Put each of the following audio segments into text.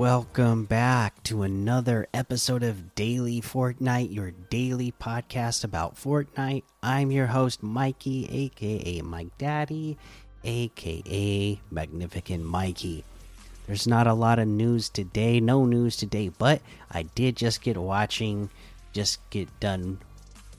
welcome back to another episode of Daily Fortnite, your daily podcast about Fortnite. I'm your host, Mikey, aka Mike Daddy, aka Magnificent Mikey. There's not a lot of news today, no news today, but I did just get watching, just get done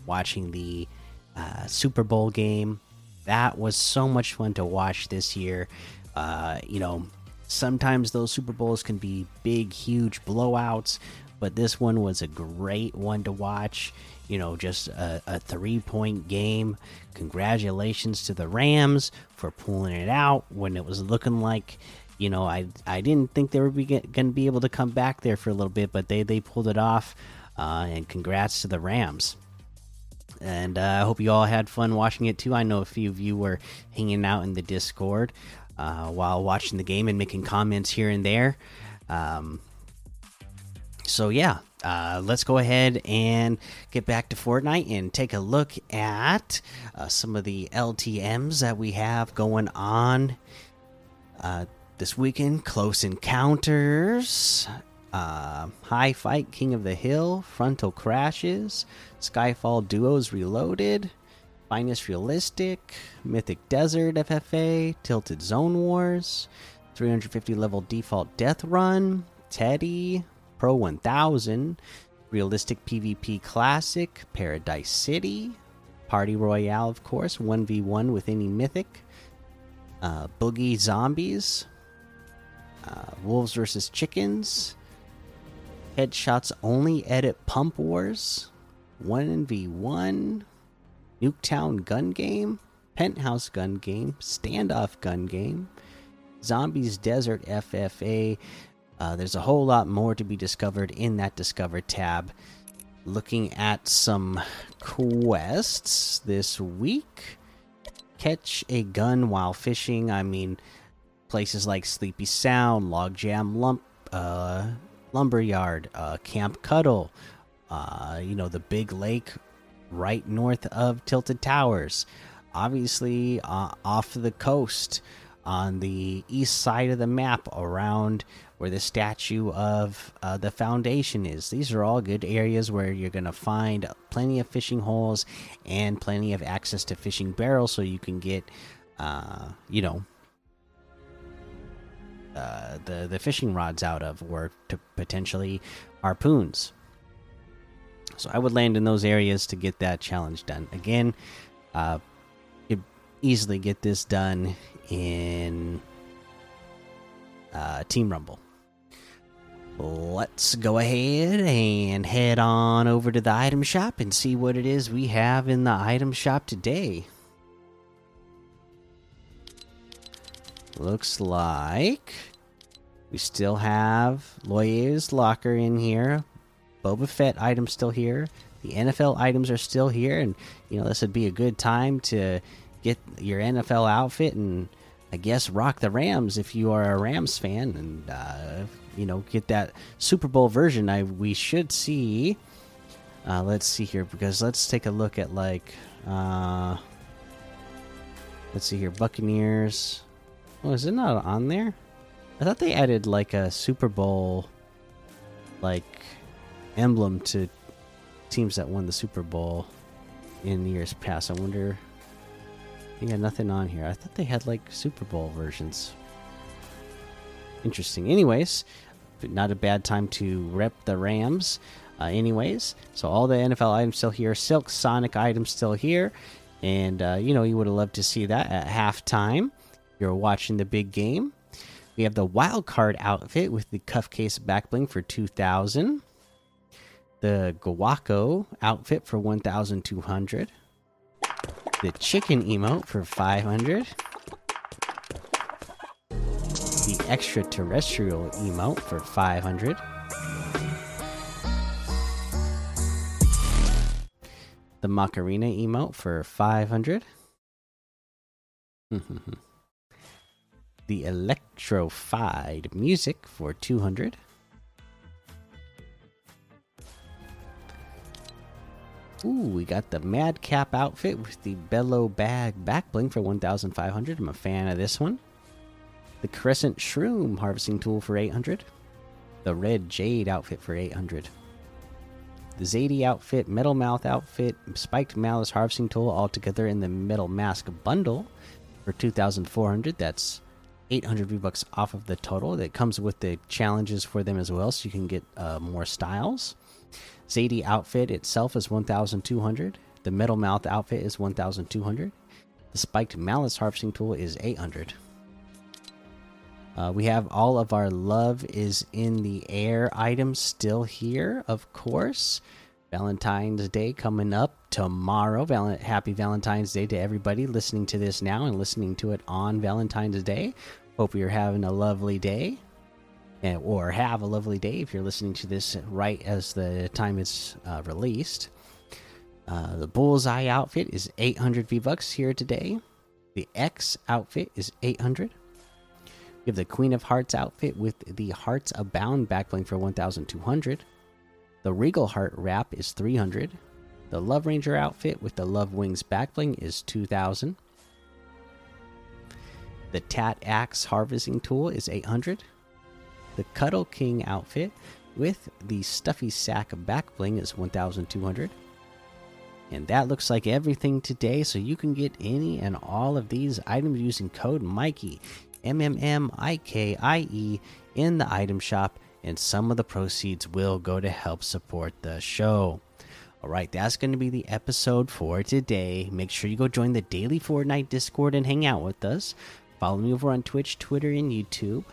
watching the uh, Super Bowl game. That was so much fun to watch this year. Uh, you know, sometimes those Super Bowls can be big, huge blowouts, but this one was a great one to watch. You know, just a, a three point game. Congratulations to the Rams for pulling it out when it was looking like. You know, I I didn't think they were going to be able to come back there for a little bit, but they they pulled it off. Uh, and congrats to the Rams. And uh, I hope you all had fun watching it too. I know a few of you were hanging out in the Discord while watching the game and making comments here and there. Um, so yeah, uh, let's go ahead and get back to Fortnite and take a look at uh, some of the LTM's that we have going on uh, this weekend. Close Encounters, uh, High Fight, King of the Hill, Frontal Crashes, Skyfall Duos Reloaded. Finest Realistic, Mythic Desert FFA, Tilted Zone Wars, 350 level default Death Run, Teddy, Pro 1000, Realistic PvP Classic, Paradise City, Party Royale, of course, 1v1 with any Mythic, uh, Boogie Zombies, uh, Wolves vs. Chickens, Headshots Only Edit Pump Wars, 1v1. Nuketown gun game, Penthouse gun game, Standoff gun game, Zombies Desert FFA. Uh, there's a whole lot more to be discovered in that Discover tab. Looking at some quests this week. Catch a gun while fishing. I mean, places like Sleepy Sound, Logjam Lump, uh, Lumberyard, uh, Camp Cuddle, uh, you know, the Big Lake right north of Tilted Towers. Obviously, uh, off the coast on the east side of the map around where the statue of uh, the foundation is. These are all good areas where you're going to find plenty of fishing holes and plenty of access to fishing barrels so you can get, uh, you know, uh, the, the fishing rods out of or to potentially harpoons. So I would land in those areas to get that challenge done. Again, uh, you easily get this done in uh, Team Rumble. Let's go ahead and head on over to the item shop and see what it is we have in the item shop today. Looks like we still have Loyer's locker in here, Boba Fett items still here. The NFL items are still here, and you know this would be a good time to get your NFL outfit and I guess rock the Rams if you are a Rams fan, and uh, you know get that Super Bowl version. I we should see. Uh, let's see here because let's take a look at like uh, let's see here Buccaneers. Oh, is it not on there? I thought they added like a Super Bowl like emblem to teams that won the Super Bowl in years past. I wonder. They got nothing on here. I thought they had like Super Bowl versions. Interesting. Anyways, not a bad time to rep the Rams. Uh, anyways, so all the NFL items still here. Silk Sonic items still here. And, uh, you know, you would have loved to see that at halftime. You're watching the big game. We have the wild card outfit with the cuff case back bling for 2000 the Guaco outfit for 1,200. The chicken emote for 500. The extraterrestrial emote for 500. The Macarena emote for 500. the electrified music for 200. Ooh, we got the Madcap outfit with the Bellow Bag back bling for 1,500. I'm a fan of this one. The Crescent Shroom harvesting tool for 800. the red Jade outfit for 800. The Zadie outfit, Metal Mouth outfit, Spiked Malice Harvesting Tool all together in the Metal Mask bundle for 2,400. That's 800 V bucks off of the total. That comes with the challenges for them as well, so you can get uh, more styles. Zadie outfit itself is 1,200. The Metal Mouth outfit is 1,200. The Spiked Malice Harvesting Tool is 800. Uh, we have all of our love is in the air items still here, of course. Valentine's Day coming up tomorrow. Val Happy Valentine's Day to everybody listening to this now and listening to it on Valentine's Day. Hope you're having a lovely day. Or have a lovely day if you're listening to this right as the time is uh, released. Uh, the Bullseye outfit is 800 V bucks here today. The X outfit is 800. We have the Queen of Hearts outfit with the Hearts Abound backbling for 1,200. The Regal Heart wrap is 300. The Love Ranger outfit with the Love Wings backbling is 2,000. The Tat Axe harvesting tool is 800. The Cuddle King outfit with the Stuffy Sack back bling is 1,200. And that looks like everything today, so you can get any and all of these items using code Mikey M M M I K I E in the item shop, and some of the proceeds will go to help support the show. All right, that's going to be the episode for today. Make sure you go join the daily Fortnite Discord and hang out with us. Follow me over on Twitch, Twitter, and YouTube.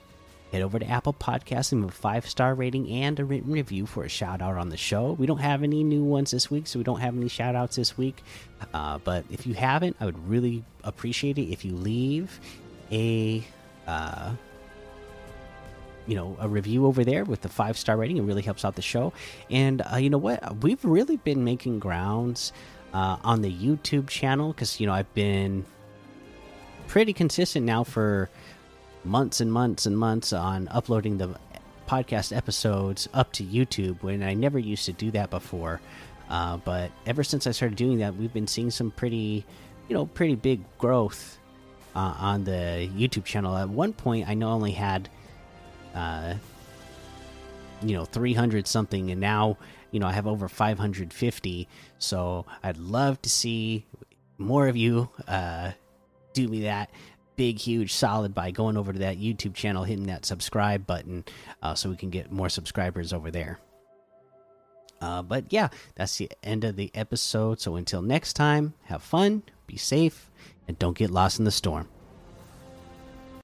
Head over to Apple Podcasts and leave a five star rating and a written review for a shout out on the show. We don't have any new ones this week, so we don't have any shout outs this week. Uh, but if you haven't, I would really appreciate it if you leave a uh, you know a review over there with the five star rating. It really helps out the show. And uh, you know what? We've really been making grounds uh, on the YouTube channel because you know I've been pretty consistent now for months and months and months on uploading the podcast episodes up to YouTube when I never used to do that before. Uh, but ever since I started doing that, we've been seeing some pretty, you know, pretty big growth uh, on the YouTube channel. At one point, I know only had, uh, you know, 300 something, and now, you know, I have over 550. So I'd love to see more of you uh, do me that big, huge, solid by going over to that YouTube channel, hitting that subscribe button, uh, so we can get more subscribers over there. Uh, but yeah, that's the end of the episode. So until next time, have fun, be safe, and don't get lost in the storm.